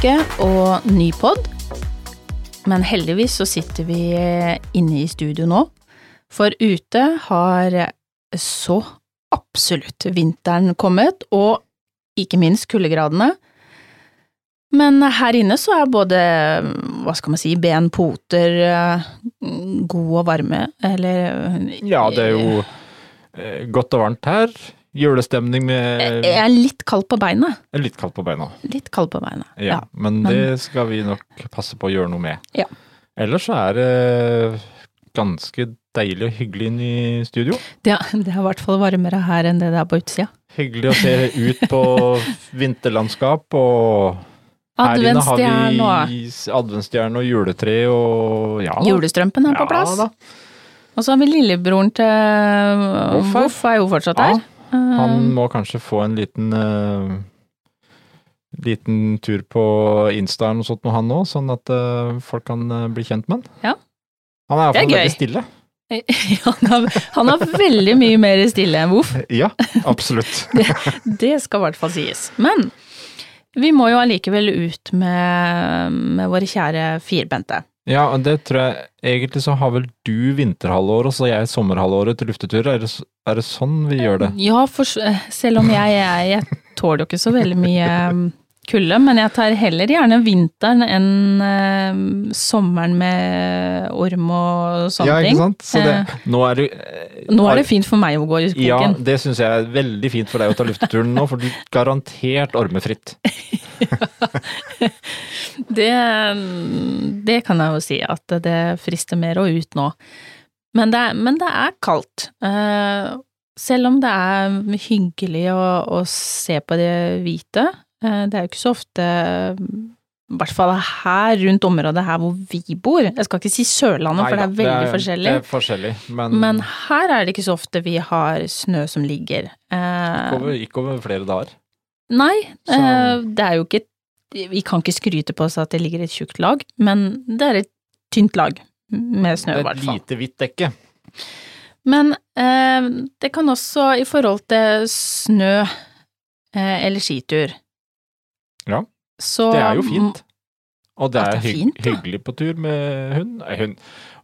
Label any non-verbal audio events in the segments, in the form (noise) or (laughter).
Uke og ny pod. Men heldigvis så sitter vi inne i studio nå. For ute har så absolutt vinteren kommet, og ikke minst kuldegradene. Men her inne så er både, hva skal man si, ben, poter god og varme, eller Ja, det er jo eh, godt og varmt her. Julestemning med Jeg er litt kald på beina. Litt kaldt på beina. Litt kald på beina. Ja, Ja. men det skal vi nok passe på å gjøre noe med. Ja. Ellers så er det ganske deilig og hyggelig inn i studio. Det, det er i hvert fall varmere her enn det det er på utsida. Hyggelig å se ut på vinterlandskap, og (laughs) her inne har vi adventsstjerne og juletre og ja. julestrømpen er på Ja plass. da. Og så har vi lillebroren til Voff er jo fortsatt Ja, her. Han Eh, må kanskje få en liten uh, liten tur på Insta eller noe sånt med han òg, sånn at uh, folk kan uh, bli kjent med han. Ja. Han er Det er iallfall veldig stille. (laughs) han, har, han har veldig mye mer stille enn Voff. Ja, absolutt. (laughs) Det skal i hvert fall sies. Men vi må jo allikevel ut med, med våre kjære firbente. Ja, og det tror jeg Egentlig så har vel du vinterhalvåret, og så jeg sommerhalvåret til lufteturer. Er det, er det sånn vi gjør det? Ja, for, selv om jeg, jeg, jeg tåler jo ikke så veldig mye (laughs) kulde, men jeg tar heller gjerne vinteren enn um, sommeren med orm og sånne Ja, ikke sant? Så det, nå er det Eh, Nå er det fint for meg å gå i Ja, det syns jeg er veldig fint for deg å ta lufteturen nå, for du er garantert ormefritt. (laughs) Det, det kan jeg jo si, at det frister mer å ut nå. Men det, men det er kaldt. Eh, selv om det er hyggelig å, å se på det hvite. Eh, det er jo ikke så ofte, i hvert fall her rundt området her hvor vi bor. Jeg skal ikke si Sørlandet, for det er veldig forskjellig. Det er forskjellig, men, Men her er det ikke så ofte vi har snø som ligger. Eh, ikke, over, ikke over flere dager. Nei, Så- eh, det er jo ikke Vi kan ikke skryte på oss at det ligger et tjukt lag, men det er et tynt lag med snø, i hvert hvert et fall. lite hvitt dekke. Men eh, det kan også, i forhold til snø eh, eller skitur Ja, så Det er jo fint. Og det er, det er fint, hyggelig på tur med hund. Hund.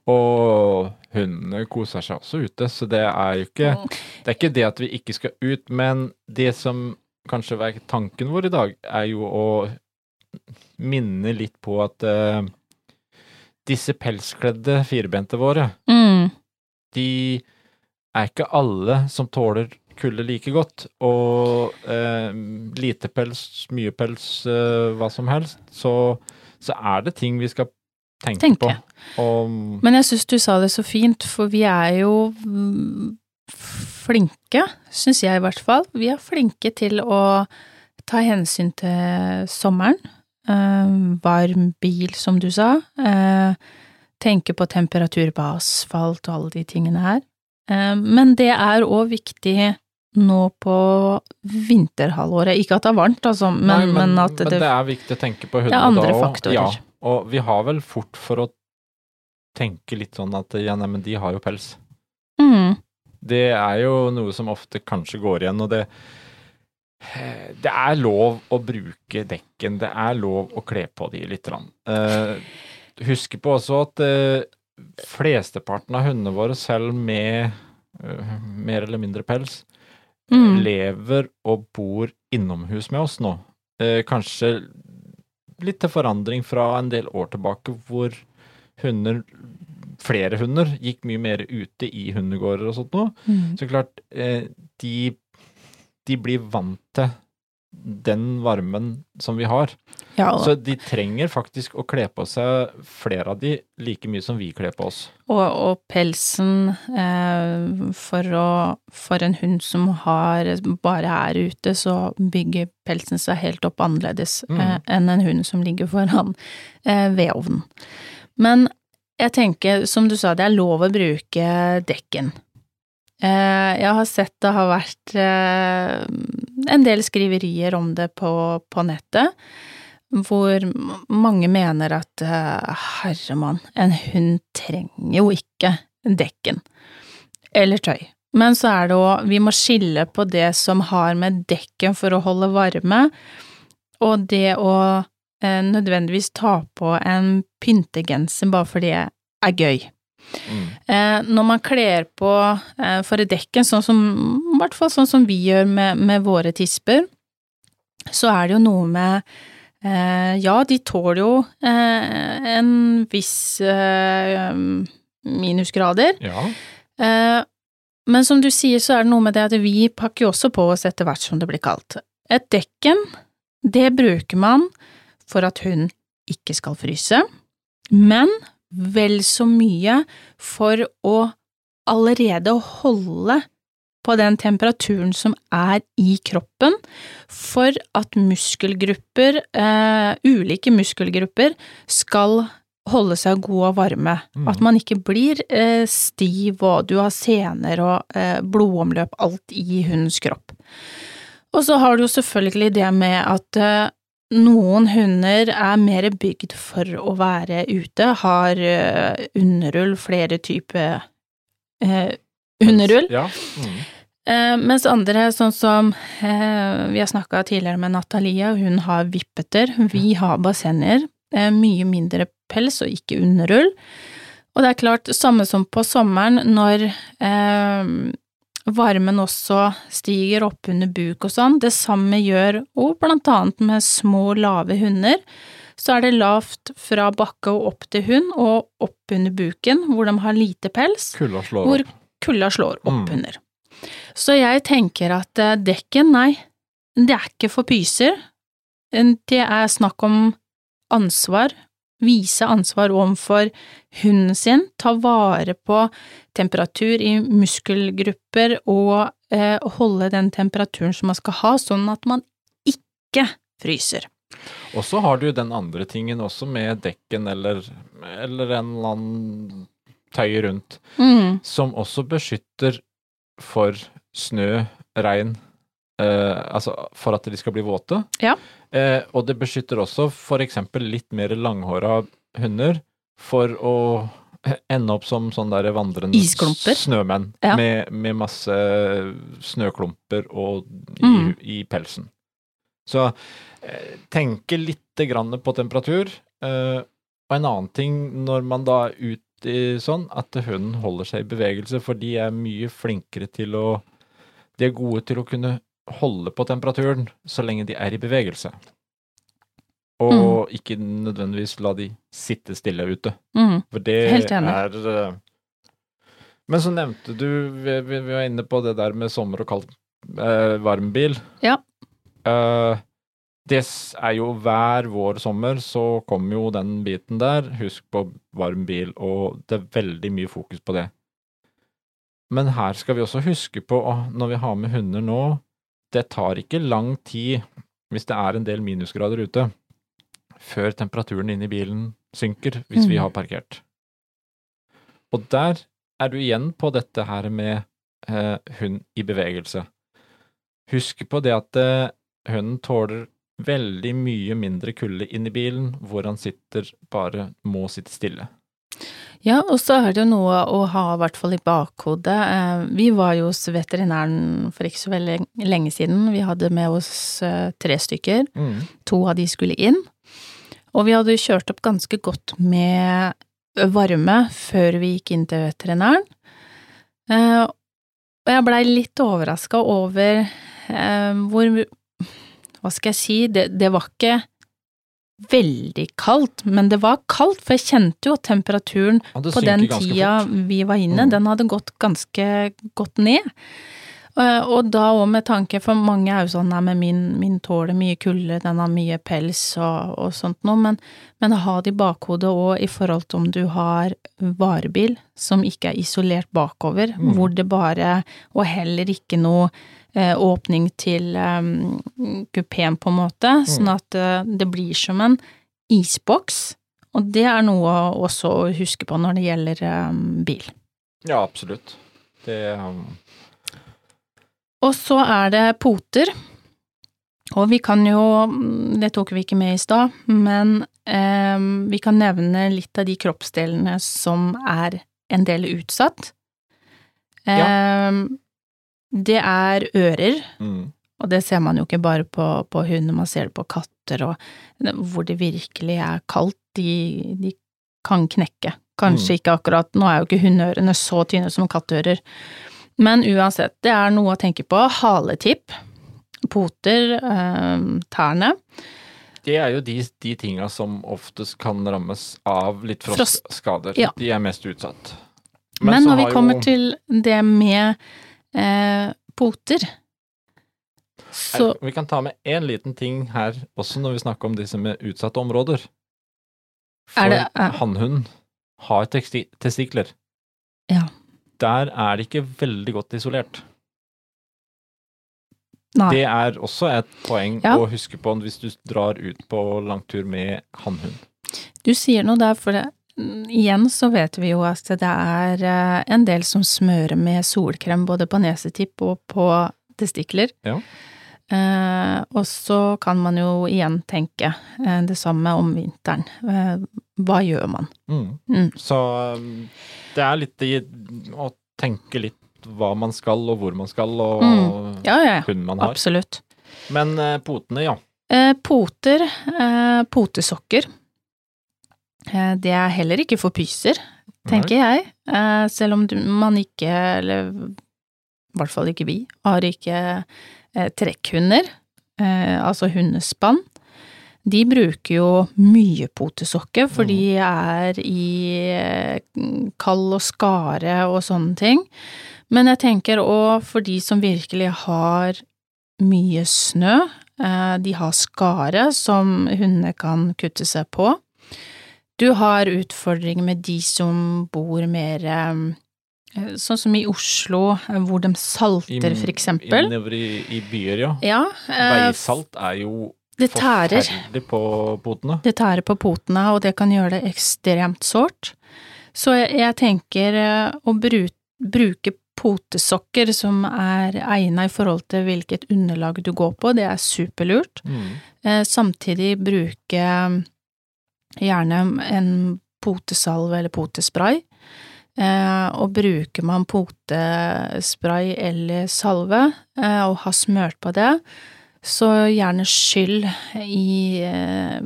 Og hundene koser seg også ute, så det er jo ikke Det er ikke det at vi ikke skal ut, men det som kanskje var tanken vår i dag, er jo å minne litt på at uh, disse pelskledde firbente våre, Mm, de er ikke alle som tåler kulde like godt. Og eh, lite pels, mye pels, eh, hva som helst, så, så er det ting vi skal tenke, Tenke. på. Og, Men jeg syns du sa det så fint, for vi er jo mm, flinke, syns jeg i hvert fall. Vi er flinke til å ta hensyn til sommeren. Eh, varm bil, som du sa. Eh, tenke på temperatur på asfalt og alle de tingene her. Eh, men det er òg viktig nå på vinterhalvåret. Ikke at det er varmt, altså, men, Nei, men, at det, men det er viktig å tenke på er hundene andre da også. faktorer. Ja, og vi har vel fort for å tenke litt sånn at ja, neimen de har jo pels. mm, Det er jo noe som ofte kanskje går igjen, og det Det er lov å bruke dekken, det er lov å kle på de litt. grann. Eh, husk på også at eh, flesteparten av hundene våre, selv med eh, mer eller mindre pels, mm. lever og bor innomhus med oss nå. Eh, kanskje litt til forandring fra en del år tilbake, hvor hunder, flere hunder, gikk mye mer ute i hundegårder og sånt noe. Mm. Så klart, eh, de, de blir vant til den varmen som vi har. Ja, Så de trenger faktisk å kle på seg, flere av de, like mye som vi kler på oss. Og, og pelsen eh, for, å, for en hund som har, bare er ute, så bygger pelsen seg helt opp annerledes Mm. eh, enn en hund som ligger foran eh, vedovnen. Men jeg tenker, som du sa, det er lov å bruke dekken. Eh, jeg har sett det har vært eh, en del skriverier om det på, på nettet, hvor mange mener at eh, herremann, en hund trenger jo ikke dekken eller tøy. Men så er det òg, vi må skille på det som har med dekken for å holde varme, og det å nødvendigvis ta på en pyntegenser bare fordi det er gøy. Mm. Eh, når man kler på eh, for dekken, sånn som, i hvert fall sånn som vi gjør med, med våre tisper, så er det jo noe med eh, Ja, de tåler jo eh, en viss minusgrader, Ja. Men som du sier, så er det noe med det at vi pakker jo også på oss etter hvert som det blir kaldt. Et dekken, det bruker man for at hun ikke skal fryse, men vel så mye for å allerede holde på den temperaturen som er i kroppen, for at muskelgrupper, eh, ulike muskelgrupper, skal holde seg god og varme. Mm. At man ikke blir eh, stiv, og du har sener og eh, blodomløp, alt i hundens kropp. Og så har du jo selvfølgelig det med at noen hunder er mer bygd for å være ute, har eh, underull, flere typer eh, underull. Ja. Mm. Eh, mens andre, sånn som eh, vi har snakka tidligere med Natalia, hun har vippeter, vi har bassenger, eh, mye mindre pels og ikke underull. Og det er klart, samme som på sommeren, når eh, varmen også stiger opp under buk og sånn, det samme gjør og blant annet med små, lave hunder. Så er det lavt fra bakke og opp til hund, og opp under buken, hvor de har lite pels Kulda slår hvor opp. kulda slår opp Mm. under. Så jeg tenker at eh, dekken, nei, det er ikke for pyser. Det er snakk om ansvar, vise ansvar overfor hunden sin, ta vare på temperatur i muskelgrupper og eh, holde den temperaturen som man skal ha, sånn at man ikke fryser. Og så har du den andre tingen også med dekken eller, eller en eller annen tøy rundt, Mm. som også beskytter for snø, regn, eh, altså for at de skal bli våte. Ja. Eh, og det beskytter også eksempel litt mer langhåra hunder for å ende opp som sånn der vandrende Isklumper. snømenn Ja. med, med masse snøklumper og i, Mm. i pelsen. Så eh, tenke lite grann på temperatur. Eh, og en annen ting når man da er ute i sånn, at hunden holder seg i bevegelse, for de er mye flinkere til å De er gode til å kunne holde på temperaturen så lenge de er i bevegelse. Og ikke nødvendigvis la de sitte stille ute. Mm. For det er eh, Men så nevnte du, vi, vi vi var inne på det der med sommer og kald eh, varmbil. Ja. Eh, det er jo hver vår sommer så kommer jo den biten der. Husk på varm bil, og det er veldig mye fokus på det. Men her skal vi også huske på, når vi har med hunder nå, det tar ikke lang tid, hvis det er en del minusgrader ute, før temperaturen inne i bilen synker, hvis vi Mm. har parkert. Og der er du igjen på dette her med eh, hund i bevegelse. Husk på det at eh, hunden tåler veldig mye mindre kulde inn i bilen, hvor han sitter bare må sitte stille. Ja, og så er det jo noe å ha i hvert fall i bakhodet. Eh, Vi var jo hos veterinæren for ikke så veldig lenge siden. Vi hadde med oss eh, tre stykker. To av de skulle inn. Og vi hadde kjørt opp ganske godt med varme før vi gikk inn til veterinæren. Eh, Og jeg blei litt overraska over hvor Hva skal jeg si, det, det var ikke veldig kaldt, men det var kaldt, for jeg kjente jo at temperaturen på den tida fort. vi var inne, Mm. den hadde gått ganske godt ned. Eh, Og da òg med tanke, for mange er jo sånn nei, men min, min tåler mye kulde, den har mye pels og, og sånt noe, men, men ha det i bakhodet òg i forhold til om du har varebil som ikke er isolert bakover, Mm. hvor det bare, og heller ikke noe åpning til um, kupeen, på en måte, sånn at eh, det blir som en isboks. Og det er noe også å huske på når det gjelder um, bil. Ja, absolutt. Det um, Og så er det poter. Og vi kan jo, det tok vi ikke med i stad, men eh, vi kan nevne litt av de kroppsdelene som er en del utsatt. Eh, Det er ører, mm. Og det ser man jo ikke bare på, på hund, man ser det på katter og hvor det virkelig er kaldt. De, de kan knekke. Kanskje Mm. ikke akkurat, nå er jo ikke hundeørene så tynne som kattører. men uansett, det er noe å tenke på. Haletipp, poter, eh, tærne. Det er jo de, de tinga som oftest kan rammes av litt Frost. Ja. De er mest utsatt. Men, Men når vi kommer jo- til det med eh, poter, så Vi kan ta med én liten ting her også når vi snakker om disse med utsatte områder. For Er det- er- hannhund har testikler. Ja. Der er det ikke veldig godt isolert. Nei. Det er også et poeng Ja. å huske på hvis du drar ut på langtur med hannhund. Du sier noe der, for det, igjen så vet vi jo at det er eh, en del som smører med solkrem både på nesetipp og på testikler. Ja. Eh, og så kan man jo igjen tenke eh, det samme om vinteren. Eh, hva gjør man? Mm. Mm. Så um, det er litt i å tenke litt hva man skal, og hvor man skal, og Mm. Ja, ja, ja. man har. Absolutt. Men eh, potene, ja. Eh, poter, eh, potesokker. Eh, det er heller ikke for pyser, tenker jeg. Eh, selv om man ikke, eller i hvert fall ikke vi, har ikke eh, trekkhunder, altså hundespann. De bruker jo mye potesokke, for de er i kald kall og skare og sånne ting. Men jeg tenker òg for de som virkelig har mye snø, de har skare som hundene kan kutte seg på. Du har utfordringer med de som bor mer eh, Sånn som i Oslo, eh, hvor de salter, for eksempel. Innover i, i byer, ja. Ja, eh, Veisalt er jo det tærer. på potene. Det tærer på potene, og det kan gjøre det ekstremt sårt. Så jeg, jeg tenker eh, å bru, bruke potesokker som er egnet i forhold til hvilket underlag du går på, det er superlurt. Mm. Eh, samtidig bruke gjerne en potesalve eller potespray. Eh, og bruker man potespray eller salve eh, og har smørt på det, så gjerne skyll i eh,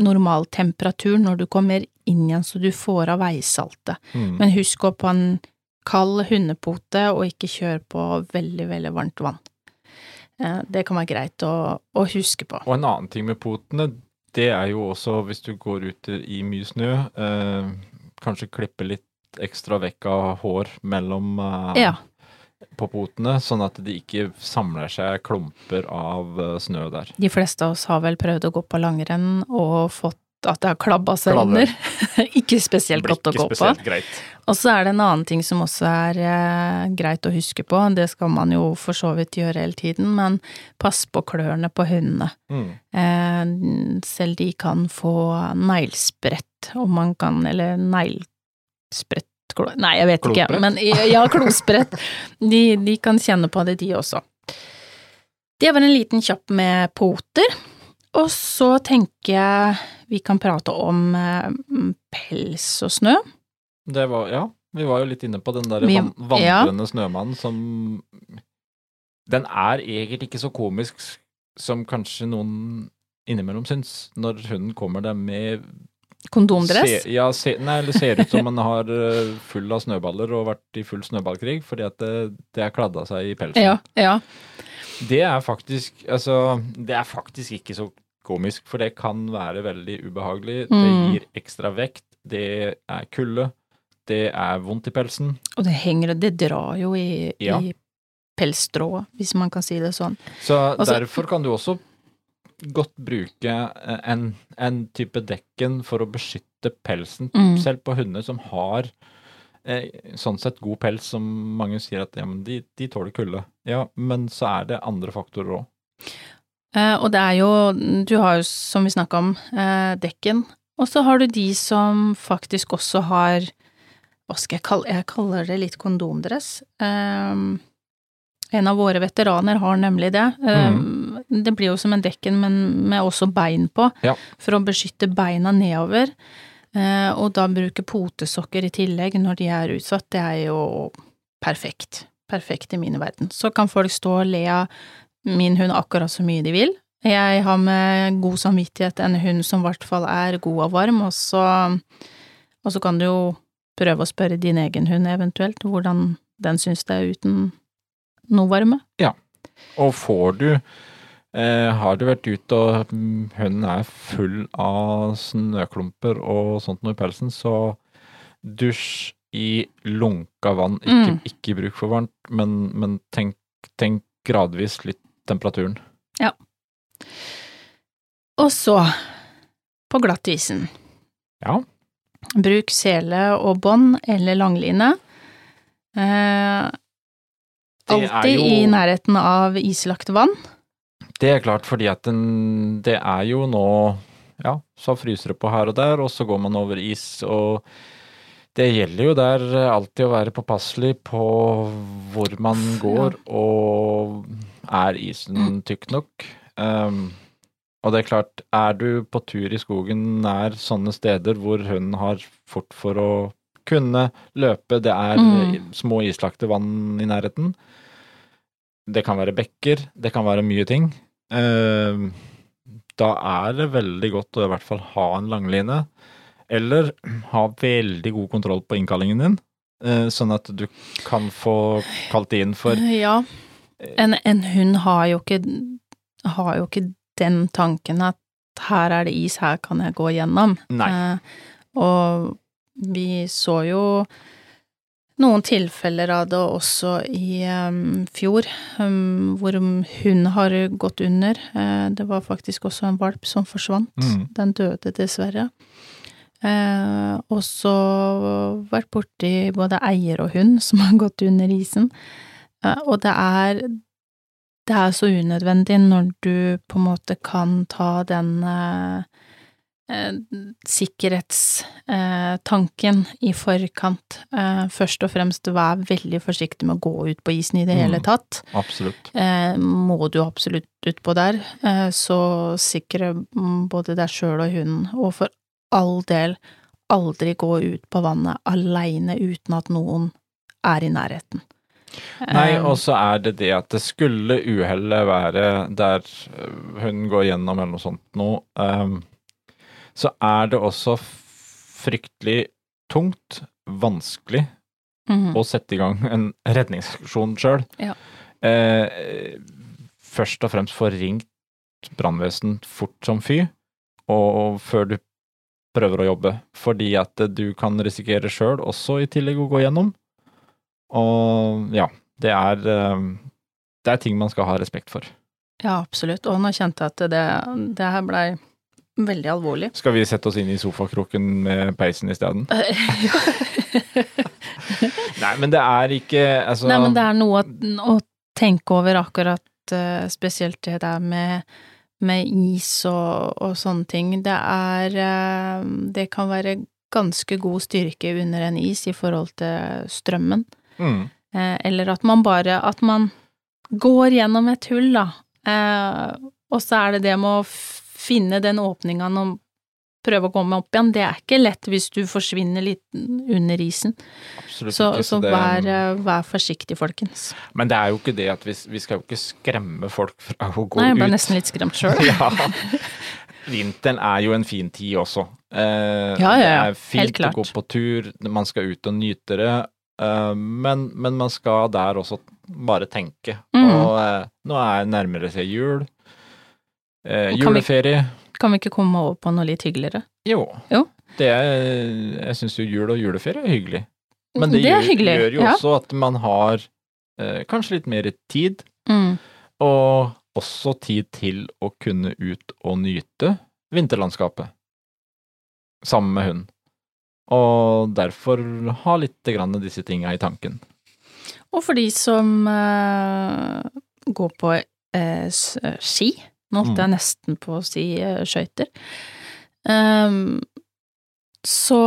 normal temperatur når du kommer inn igjen, så du får av veisaltet. Mm. Men husk å på en kald hundepote, og ikke kjør på veldig, veldig varmt vann. Eh, Det kan være greit å, å huske på. Og en annen ting med potene, det er jo også hvis du går ut i mye snø, eh, kanskje klippe litt ekstra vekk av hår mellom eh, Ja, på potene, sånn at det ikke samler seg klumper av eh, snø der. de fleste av oss har vel prøvd å gå på langrenn og fått at det har klabba seg Klabber. under. (laughs) ikke spesielt godt å gå på. Og så er det en annen ting som også er eh, greit å huske på, det skal man jo for så vidt gjøre hele tiden, men pass på klørne på hundene. Mm. Eh, selv de kan få neglesprett, om man kan, eller neglesprett Nei, jeg vet ikke, men ja, klosprett. (laughs) De, de kan kjenne på det, de også. Det var en liten kjapp med poter. Og så tenker jeg vi kan prate om eh, pels og snø. Det var, ja, vi var jo litt inne på den der Vi- van vandrende snømannen som Den er egentlig ikke så komisk som kanskje noen innimellom syns, når hunden kommer der med Kondomdress. Se, ja, se, nei, eller ser ut som man har eh, full av snøballer og vært i full snøballkrig, fordi at det, det er kladda seg i pelsen. Ja, ja. Det er faktisk Altså, det er faktisk ikke så komisk, for det kan være veldig ubehagelig. Det Mm. gir ekstra vekt, det er kulde, det er vondt i pelsen. Og det henger, det drar jo i, Ja. i pelsstrået, hvis man kan si det sånn. Så Altså- derfor kan du også godt bruke eh, en, en type dekken for å beskytte pelsen, Mm. selv på hunder som har eh, sånn sett god pels, som mange sier at ja, men de, de tåler kulde. Ja, men så er det andre faktorer òg. Eh, og det er jo, du har jo, som vi snakka om, eh, dekken, og så har du de som faktisk også har Hva skal jeg kalle Jeg kaller det litt kondomdress. Eh, en av våre veteraner har nemlig det. Mm. Det blir jo som en dekken, men med også bein på, Ja. for å beskytte beina nedover. Og da bruke potesokker i tillegg når de er utsatt, det er jo perfekt. perfekt i min verden. Så kan folk stå og le av min hund akkurat så mye de vil. Jeg har med god samvittighet en hund som i hvert fall er god og varm, og så, og så kan du jo prøve å spørre din egen hund eventuelt hvordan den syns det er uten noe varme. Ja, Og får du eh, Har du vært ute og hunden er full av snøklumper og sånt noe i pelsen, så dusj i lunka vann. Ikke, Mm. ikke bruk for varmt, men, men tenk, tenk gradvis litt temperaturen. Ja. Og så, på glattisen, Ja. bruk sele og bånd eller langline. Eh, alltid jo- i nærheten av islagt vann. Det er klart, fordi at den, det er jo nå Ja, så fryser det på her og der, og så går man over is, og det gjelder jo der alltid å være påpasselig på hvor man går, og er isen tykk nok? Um, og det er klart, er du på tur i skogen nær sånne steder hvor hunden har fort for å kunne løpe, det er Mm. små islagte vann i nærheten, det kan være bekker, det kan være mye ting. Eh, da er det veldig godt å i hvert fall ha en langline, eller ha veldig god kontroll på innkallingen din, eh, sånn at du kan få kalt det inn for Ja, en, en hund har jo ikke har jo ikke den tanken at her er det is, her kan jeg gå gjennom. Eh, og vi så jo noen tilfeller av det også i um, fjor, um, hvor hun har gått under. Eh, det var faktisk også en valp som forsvant. Mm. Den døde dessverre. Eh, og så vært borti både eier og hund som har gått under isen. Eh, og det er det er så unødvendig når du på en måte kan ta den eh, eh, sikkerhetstanken i forkant. Eh, først og fremst vær veldig forsiktig med å gå ut på isen i det Mm. hele tatt. Absolutt. Eh, må du absolutt utpå der, eh, så sikre mm, både deg sjøl og hunden, og for all del aldri gå ut på vannet aleine uten at noen er i nærheten. Nei, Eh, og så er det det at det skulle uhellet være der øh, hun går gjennom eller noe sånt nå, um, så er det også fryktelig tungt, vanskelig, mhm. å sette i gang en redningsaksjon sjøl. Ja. Eh, først og fremst få ringt brannvesen fort som fy, og før du prøver å jobbe, fordi at du kan risikere sjøl også i tillegg å gå gjennom. Og ja, det er eh, det er ting man skal ha respekt for. Ja, absolutt. Og nå kjente jeg at det, det her blei veldig alvorlig. Skal vi sette oss inn i sofakroken med peisen isteden? (laughs) Nei, men det er ikke altså Nei, men det er noe å, å tenke over akkurat eh, spesielt det der med, med is og, og sånne ting. Det er eh, Det kan være ganske god styrke under en is i forhold til strømmen. Mm, Eh, eller at man bare At man går gjennom et hull, da. Eh, og så er det det med å finne den åpninga og prøve å komme opp igjen. Det er ikke lett hvis du forsvinner litt under isen. Absolutt Så, ikke. så det- vær, eh, vær forsiktig, folkens. Men det er jo ikke det at vi, vi skal jo ikke skremme folk fra å gå Nei, jeg ut. ble nesten litt skremt sjøl. (laughs) ja. Vinteren er jo en fin tid også. Eh, Ja, ja, ja. Det er fint å gå på tur, man skal ut og nyte det, men, men man skal der også bare tenke. Mm. Og eh, nå er nærmere seg jul. Eh, juleferie. kan vi-. Kan vi ikke komme over på noe litt hyggeligere? Jo. Jo. Det er, jeg syns jo jul og juleferie er hyggelig. Men det, Det gjør, hyggelig, gjør jo ja. også at man har eh, kanskje litt mer tid, Mm. og også tid til å kunne ut og nyte vinterlandskapet sammen med hund. Og derfor ha litt grann disse tinga i tanken. Og for de som uh, går på uh, ski, nå holdt Mm. jeg nesten på å si uh, skøyter, um, så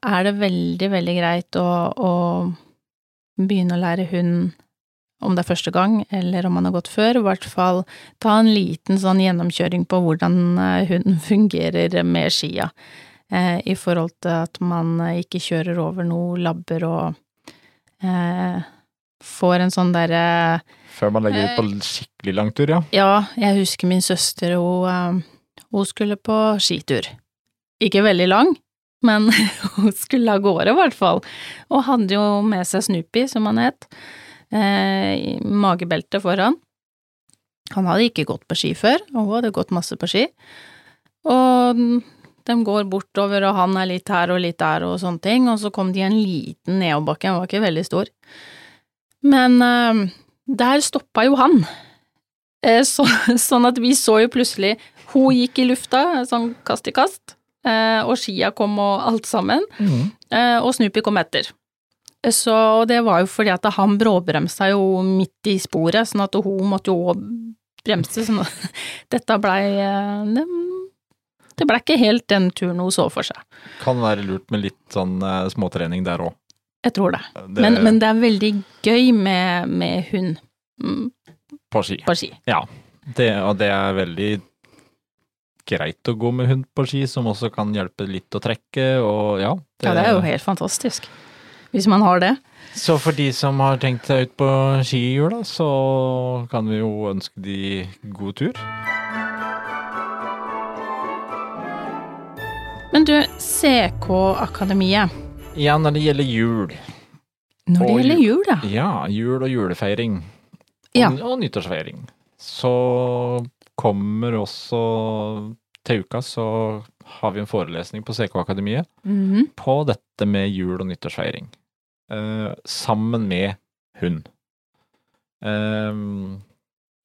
er det veldig, veldig greit å, å begynne å lære hund om det er første gang, eller om man har gått før, i hvert fall ta en liten sånn gjennomkjøring på hvordan hunden (laughs) fungerer med skia, eh, i forhold til at man eh, ikke kjører over noe labber og eh, får en sånn derre Før man legger ut på skikkelig lang tur, ja. Ja, jeg husker min søster, hun, eh, hun skulle på skitur. Ikke veldig lang, men (laughs) hun skulle av gårde, i hvert fall. Og hadde jo med seg Snoopy, som han het, eh, magebeltet foran. Han hadde ikke gått på ski før, og hun hadde gått masse på ski. Og de går bortover, og han er litt her og litt der og sånne ting, og så kom de i en liten nedoverbakke, den var ikke veldig stor. Men eh, der stoppa jo han. Eh, så, (laughs) sånn at vi så jo plutselig Hun gikk i lufta, sånn kast i kast, eh, og skia kom og alt sammen, eh, og Snoopy kom etter. Eh, Så og det var jo fordi at han bråbremsa jo midt i sporet, sånn at hun måtte jo bremse, sånn at (laughs) dette blei eh, det, ble ikke helt den turen hun så for seg. Kan være lurt med litt sånn eh, småtrening der òg. Jeg tror det. Men, men det er veldig gøy med, med hund mm, På ski. på ski. Ja. Det, og det er veldig greit å gå med hund på ski, som også kan hjelpe litt å trekke, og ja. Ja, det er jo helt fantastisk. Hvis man har det. Så for de som har tenkt seg ut på ski i jula, så kan vi jo ønske de god tur. Men du, CK-akademiet. Ja, når det gjelder jul. Når det Og gjelder jul, ja. Ja, jul og julefeiring. Og, Ja. og nyttårsfeiring. Så kommer også til uka så har vi en forelesning på CK-akademiet Mhm. på dette med jul- og nyttårsfeiring. Uh, sammen med hund. Uh,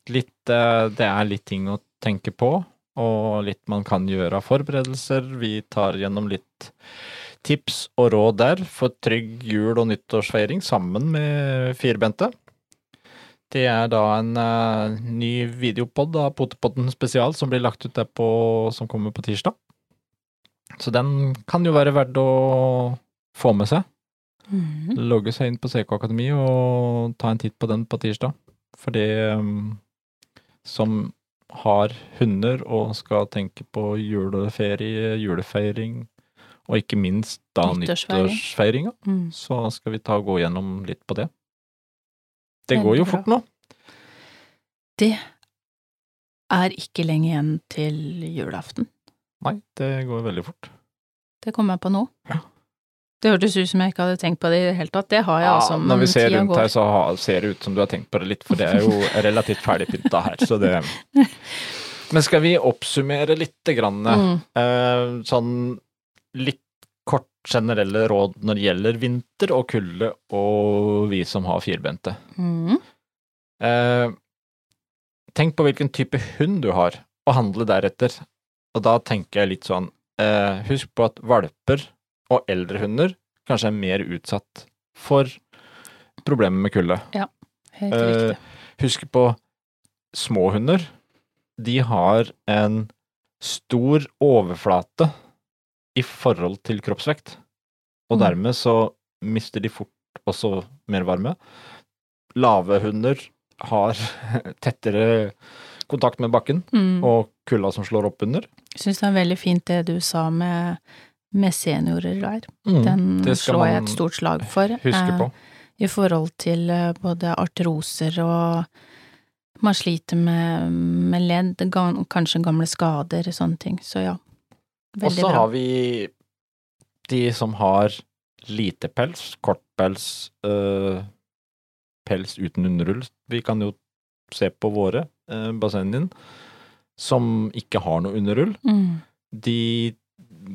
litt uh, Det er litt ting å tenke på, og litt man kan gjøre av forberedelser. Vi tar gjennom litt tips og råd der for trygg jul- og nyttårsfeiring sammen med firbente. Det er da en uh, ny videopod av Potepodden spesial som blir lagt ut der på, som kommer på tirsdag. Så den kan jo være verdt å få med seg. Mhm. Logge seg inn på CK Akademi og ta en titt på den på tirsdag. For det um, som har hunder og skal tenke på juleferie, julefeiring, og ikke minst da nyttårsfeiringa, Mm. så skal vi ta og gå gjennom litt på det. Det Veldig går jo bra. fort nå. Det er ikke lenge igjen til julaften. Nei, det går veldig fort. Det kommer jeg på nå. Ja. Det hørtes ut som jeg ikke hadde tenkt på det i det hele tatt. Det har jeg altså, når vi ser rundt her, så ser det ut som du har tenkt på det litt, for det er jo relativt ferdigpynta her, så det (laughs) Men skal vi oppsummere lite grann? Mm. Eh, sånn litt kort generelle råd når det gjelder vinter og kulde og vi som har firbente. Mm. Eh, tenk på hvilken type hund du har, og handle deretter. Og da tenker jeg litt sånn eh, Husk på at valper og eldre hunder kanskje er mer utsatt for problemer med kulde. Helt Eh, riktig. Husk på små hunder. De har en stor overflate i forhold til kroppsvekt, og Mm. dermed så mister de fort også mer varme. Lave hunder har (laughs) tettere kontakt med bakken, Mm. og kulda som slår opp under. Jeg syns det er veldig fint det du sa med, med seniorer der. Den slår jeg et stort slag for. Huske eh, på. I forhold til eh, både artroser og man sliter med, med ledd, kanskje gamle skader, sånne ting. Så ja, Og så har vi de som har lite pels, kort pels, øh, pels uten underull. Vi kan jo se på våre, øh, bassenget ditt, som ikke har noe underull. Mm. De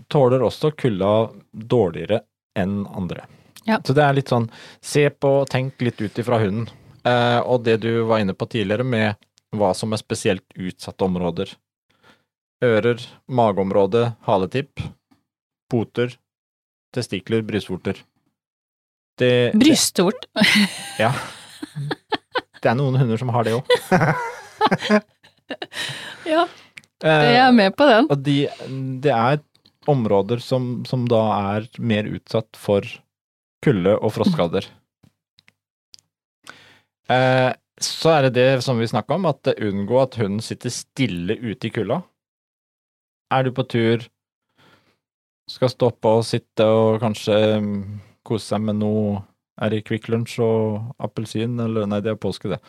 tåler også kulda dårligere enn andre. Ja. Så det er litt sånn, se på, og tenk litt ut ifra hunden. Eh, og det du var inne på tidligere med hva som er spesielt utsatte områder. Ører, mageområde, haletipp, poter, testikler, brystvorter. Det, Brystvort. ja. Det er noen hunder som har det òg. (laughs) ja, jeg er med på den. Og de, det er områder som, som da er mer utsatt for kulde og frostskader. (laughs) Eh, så er det det som vi snakka om, at unngå at hunden sitter stille ute i kulda. Er du på tur, skal stoppe og sitte og kanskje mm, kose seg med noe Er det Kvikk Lunsj og appelsin, eller nei, det er påske, det.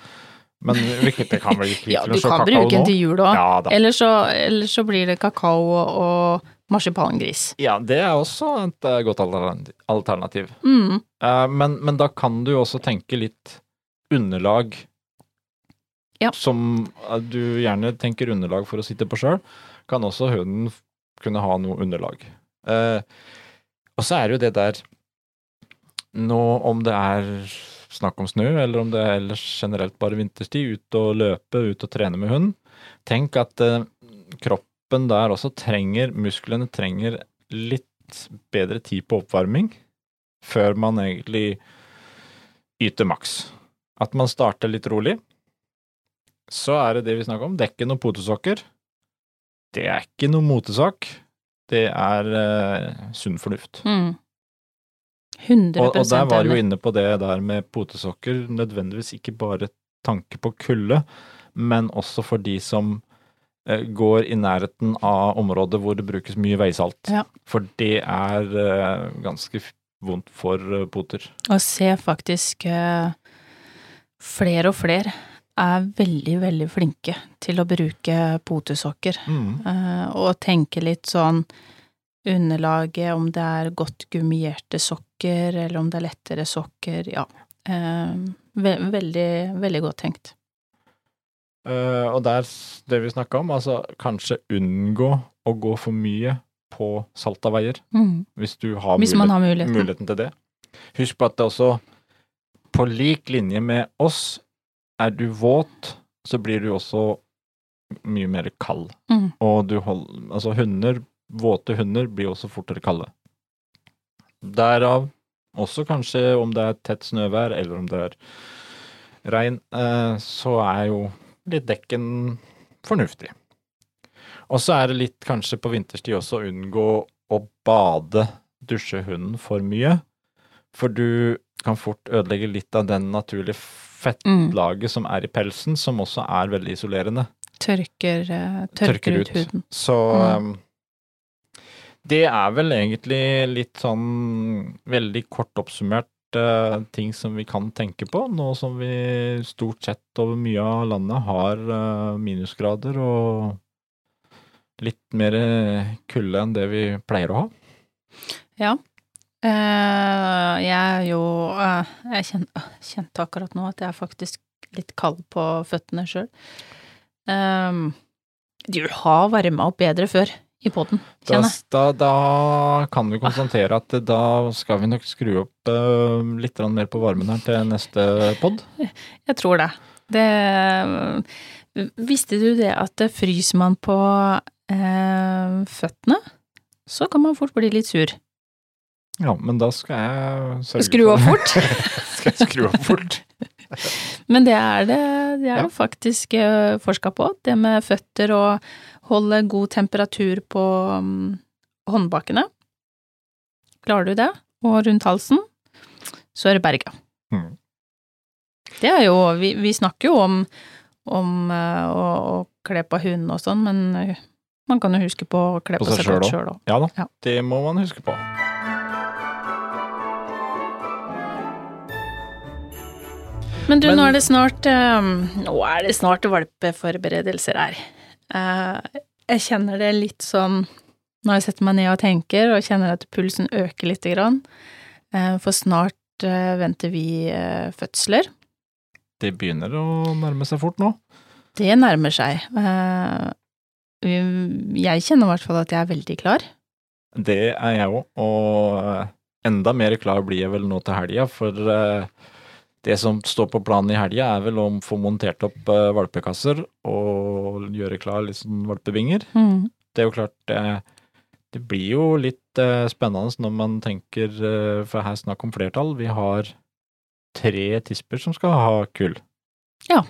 Men det kan vel (laughs) Kvikk Ja, du kan bruke den til jul òg. Ja. Eller, eller så blir det kakao og marsipangris. Ja, det er også et eh, godt alternativ-. Mm. Eh, men, men da kan du også tenke litt underlag. Ja. Som eh, du gjerne tenker underlag for å sitte på sjøl, kan også hunden kunne ha noe underlag. Og så er det jo det der Nå om det er snakk om snø, eller om det er ellers generelt bare vinterstid, ut og løpe, ut og trene med hund. Tenk at eh, kroppen der også trenger, musklene trenger litt bedre tid på oppvarming før man egentlig yter maks. At man starter litt rolig. Så er det det vi snakker om, dekken og potesokker. Det er ikke noe motesak. Det er uh, sunn fornuft. Mm. 100 Og, og der var du jo inne på det der med potesokker, nødvendigvis ikke bare tanke på kulde, men også for de som går i nærheten av områder hvor det brukes mye veisalt. Ja. For det er eh, ganske vondt for eh, poter. Å se faktisk eh, flere og flere er veldig, veldig flinke til å bruke potesokker. Mm. Eh, og tenke litt sånn underlaget, om det er godt gummierte sokker, eller om det er lettere sokker, ja. Eh, ve veldig, veldig godt tenkt. Eh, og der, det vi snakka om, altså kanskje unngå å gå for mye på salta veier, Mm. hvis du har Hvis mulighet, har muligheten. muligheten til det. Husk på at det også, på lik linje med oss, er du våt, så blir du også mye mer kald. Mm. Og du holder altså hunder, våte hunder blir også fortere kalde. Derav også kanskje om det er tett snøvær, eller om det er regn, eh, så er jo litt dekken fornuftig. Og så er det litt kanskje på vinterstid også å unngå å bade, dusje hunden for mye, for du kan fort ødelegge litt av den naturlige Mm. fettlaget som er i pelsen, som også er veldig isolerende. Tørker, eh, tørker, Tørker ut ut. huden. Så Mm. um, det er vel egentlig litt sånn veldig kort oppsummert ting som vi kan tenke på, nå som vi stort sett over mye av landet har eh, minusgrader og litt mer kulde enn det vi pleier å ha. Ja. Eh, jeg er jo eh, Jeg kjen- kjente akkurat nå at jeg er faktisk litt kald på føttene sjøl. du har varma opp bedre før i poden, Da, kjenner jeg. da, da kan vi konstatere at da skal vi nok skru opp uh, litt mer på varmen her til neste pod. (laughs) Jeg tror det. det visste du det at det fryser man på uh, føttene, så kan man fort bli litt sur. Ja, men da skal jeg sørge Skru for opp (laughs) fort. (laughs) skal jeg skru opp fort. Men det er det, det er Ja. det faktisk uh, forska på, det med føtter og holde god temperatur på mm, håndbakene. Klarer du det, og rundt halsen, så er det berga. Mm. Det er jo Vi, vi snakker jo om, om eh, å, å kle på hunden og sånn, men eh, man kan jo huske på å kle På på, seg sjøl òg. Ja da, Ja. det må man huske på. Men du, Men- nå er det snart um, Nå er det snart valpeforberedelser her. Eh, jeg kjenner det litt sånn når jeg setter meg ned og tenker, og kjenner at pulsen øker lite grann. Eh, for snart eh, venter vi fødsler. Det begynner å nærme seg fort nå. Det nærmer seg. Jeg kjenner i hvert fall at jeg er veldig klar. Det er jeg òg, og enda mer klar blir jeg vel nå til helga, for det som står på planen i helga, er vel å få montert opp uh, valpekasser og gjøre klar liksom, sånn valpebinger. Mm. Det er jo klart det, det blir jo litt uh, spennende når man tenker, uh, for her er snakk om flertall, vi har tre tisper som skal ha kull. Ja.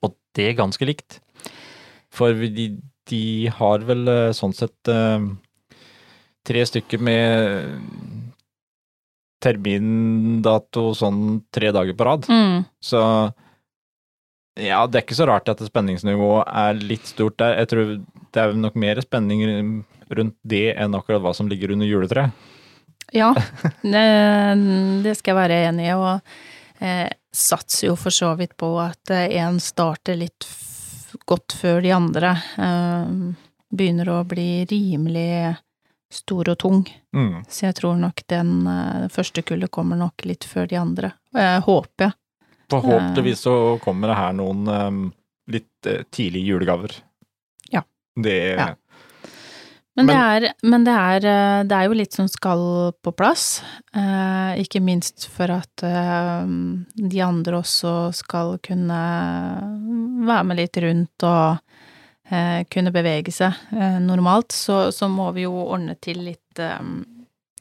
Og det er ganske likt. For vi- de, de har vel sånn sett tre stykker med termindato sånn tre dager på rad. Mm. Så ja, det er ikke så rart at spenningsnivået er litt stort der. Jeg tror det er nok mer spenning rundt det enn akkurat hva som ligger under juletreet. Ja, (laughs) det, skal jeg være enig i, og eh, satser jo for så vidt på at én starter litt godt før de andre. Eh, begynner å bli rimelig stor og tung. Mm. Så jeg tror nok den eh, første kullet kommer nok litt før de andre. Jeg håper. Forhåpentligvis så kommer det her noen um, litt uh, tidlige julegaver. Ja. Det Ja. Men, det, er, men det, er, eh, det er jo litt som skal på plass. Eh, ikke minst for at eh, de andre også skal kunne være med litt rundt og eh, kunne bevege seg eh, normalt. Så, så må vi jo ordne til litt eh,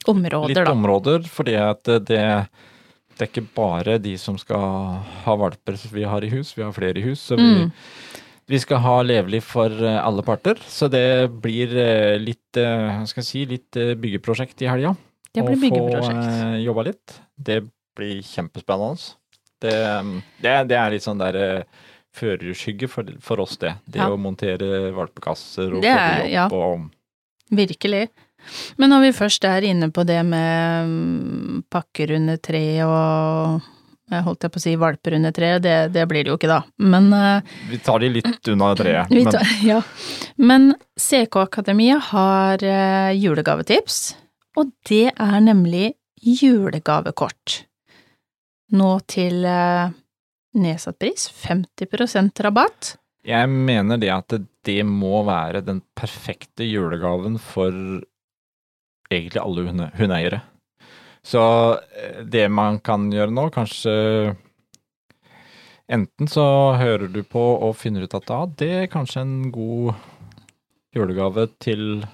områder, litt da. områder, fordi at det, det er ikke bare de som skal ha valper vi har i hus, vi har flere i hus. Så vi, Mm. vi skal ha levelig for eh, alle parter. Så det blir eh, litt, eh, si, litt eh, byggeprosjekt i helga. Det blir byggeprosjekt. Å få eh, jobba litt. Det blir kjempespennende. Det, det, det er litt sånn der eh, førerskygge for, for oss, det. Det Ja. å montere valpekasser og Det er- ja. og Virkelig. Men når vi først er inne på det med mm, pakker under tre og jeg holdt jeg på å si valper under tre, det, det blir det jo ikke da. Men, eh, Vi tar de litt unna treet. men- tar, (laughs) ja. Men CK Akademiet har eh, julegavetips, og det er nemlig julegavekort. Nå til eh, nedsatt pris, 50% rabatt. Jeg mener det at det må være den perfekte julegaven for egentlig alle hunde, hundeeiere. Så eh, det man kan gjøre nå, kanskje Enten så hører du på og finner ut at ja, det er kanskje en god julegave til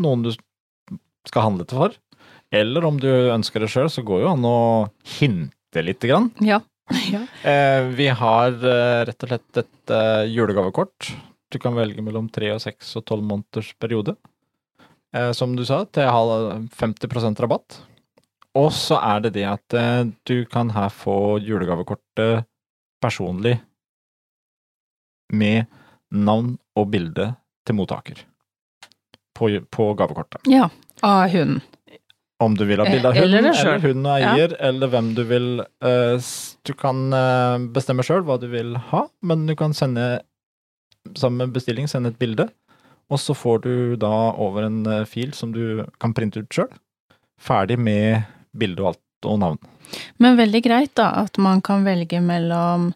noen du skal handle til for. Eller om du ønsker det sjøl, så går jo an å hinte lite grann. Ja. Ja. Eh, vi har eh, rett og slett et eh, julegavekort. Du kan velge mellom tre og seks og tolv måneders periode. Eh, som du sa, til halv- 50% rabatt. Og så er det det at du kan her få julegavekortet personlig med navn og bilde til mottaker på, på gavekortet. ja. Av hunden. Om du vil ha bilde av hund, hunden, eller eller, hund og eier, eller hvem du vil eh, Du kan eh, bestemme sjøl hva du vil ha, men du kan sende sammen med bestilling sende et bilde, og så får du da over en eh, fil som du kan printe ut sjøl. Ferdig med bilde og alt og navn. Men veldig greit da, at man kan velge mellom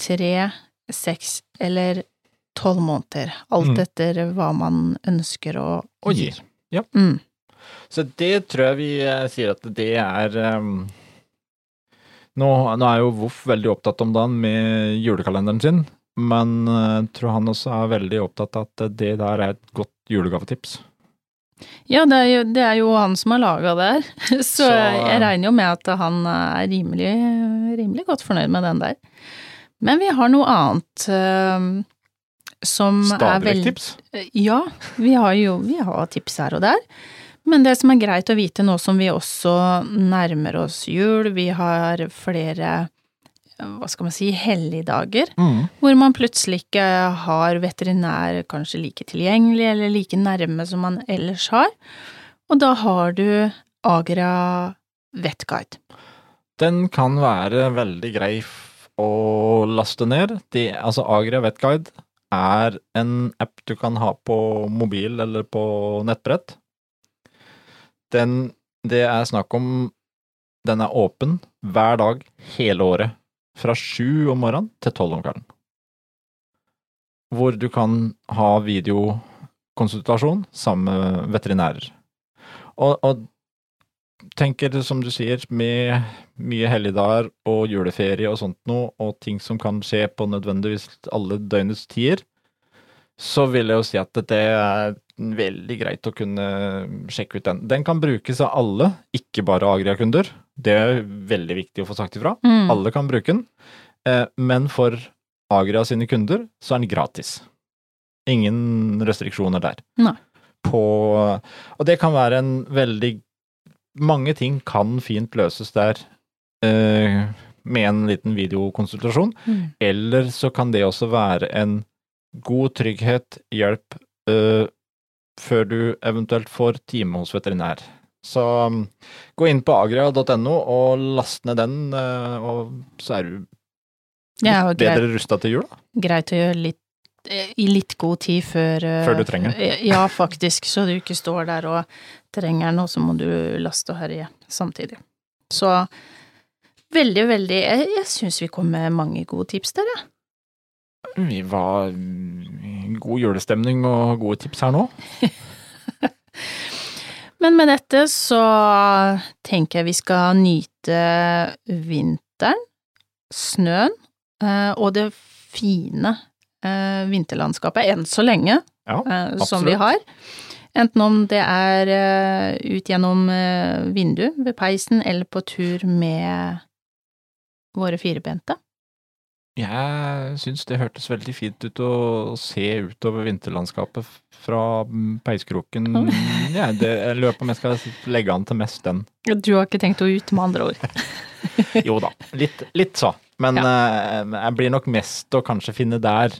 tre, seks eller tolv måneder. Alt Mm. etter hva man ønsker å å gi. Ja. Mm. Så det tror jeg vi eh, sier at det er um, nå, nå er jo Voff veldig opptatt om dagen med julekalenderen sin, men jeg tror han også er veldig opptatt av at det der er et godt julegavetips. Ja, det er, jo, det er jo han som har laga det her, (laughs) så, Så, jeg regner jo med at han er rimelig, rimelig godt fornøyd med den der. Men vi har noe annet Uh, som Stadig vekk tips. Ja, vi har jo vi har tips her og der. Men det som er greit å vite nå som vi også nærmer oss jul, vi har flere hva skal man si, helligdager, Mm. hvor man plutselig ikke har veterinær kanskje like tilgjengelig eller like nærme som man ellers har. Og da har du Agra Vetguide. Den kan være veldig grei å laste ned. De, altså Agria Vetguide er en app du kan ha på mobil eller på nettbrett. Den, det er snakk om Den er åpen hver dag hele året. Fra sju om morgenen til tolv om kvelden. Hvor du kan ha videokonsultasjon sammen med veterinærer. Og, og tenker, som du sier, med mye helligdager og juleferie og sånt noe, og ting som kan skje på nødvendigvis alle døgnets tider, så vil jeg jo si at det er veldig greit å kunne sjekke ut den. Den kan brukes av alle, ikke bare Agria-kunder. Det er veldig viktig å få sagt ifra. Mm. Alle kan bruke den, eh, men for Agria sine kunder så er den gratis. Ingen restriksjoner der. Nei. På, og det kan være en veldig Mange ting kan fint løses der eh, med en liten videokonsultasjon, Mm. eller så kan det også være en god trygghet, hjelp, eh, før du eventuelt får time hos veterinær. Så um, gå inn på agria.no og last ned den, eh, og så er du ja, greit, bedre rusta til jul, da. greit å gjøre litt eh, i litt god tid før eh, Før du trenger Ja, faktisk, så du ikke står der og trenger den, og så må du laste og herje samtidig. Så veldig, veldig Jeg, jeg syns vi kom med mange gode tips der, jeg. Vi var god julestemning og gode tips her nå. (laughs) Men med dette så tenker jeg vi skal nyte vinteren, snøen eh, og det fine eh, vinterlandskapet, enn så lenge, Ja, eh, som vi har. Enten om det er ut gjennom vinduet ved peisen, eller på tur med våre firebente. Jeg syns det hørtes veldig fint ut å se utover vinterlandskapet fra mm, peiskroken. (laughs) Ja, det, jeg lurer på om jeg skal legge an til mest den. Du har ikke tenkt å ut, med andre ord. (laughs) Jo da, litt, litt så. Men eh, jeg blir nok mest å kanskje finne der.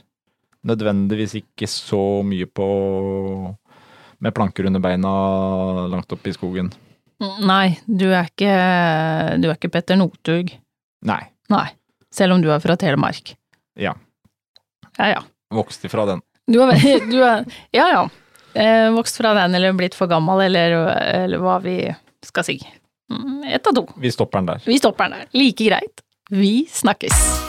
Nødvendigvis ikke så mye på med planker under beina langt oppe i skogen. Nei, du er ikke, du er ikke Petter Northug. Nei. Nei. Selv om du er fra Telemark. Ja. Ja, ja. Vokst ifra den. Du er, (laughs) du er Ja, ja. Eh, vokst fra den, eller blitt for gammel, eller, eller hva vi skal si. Mm, Ett av to. Vi stopper den der. Vi stopper den der. Like greit. Vi snakkes.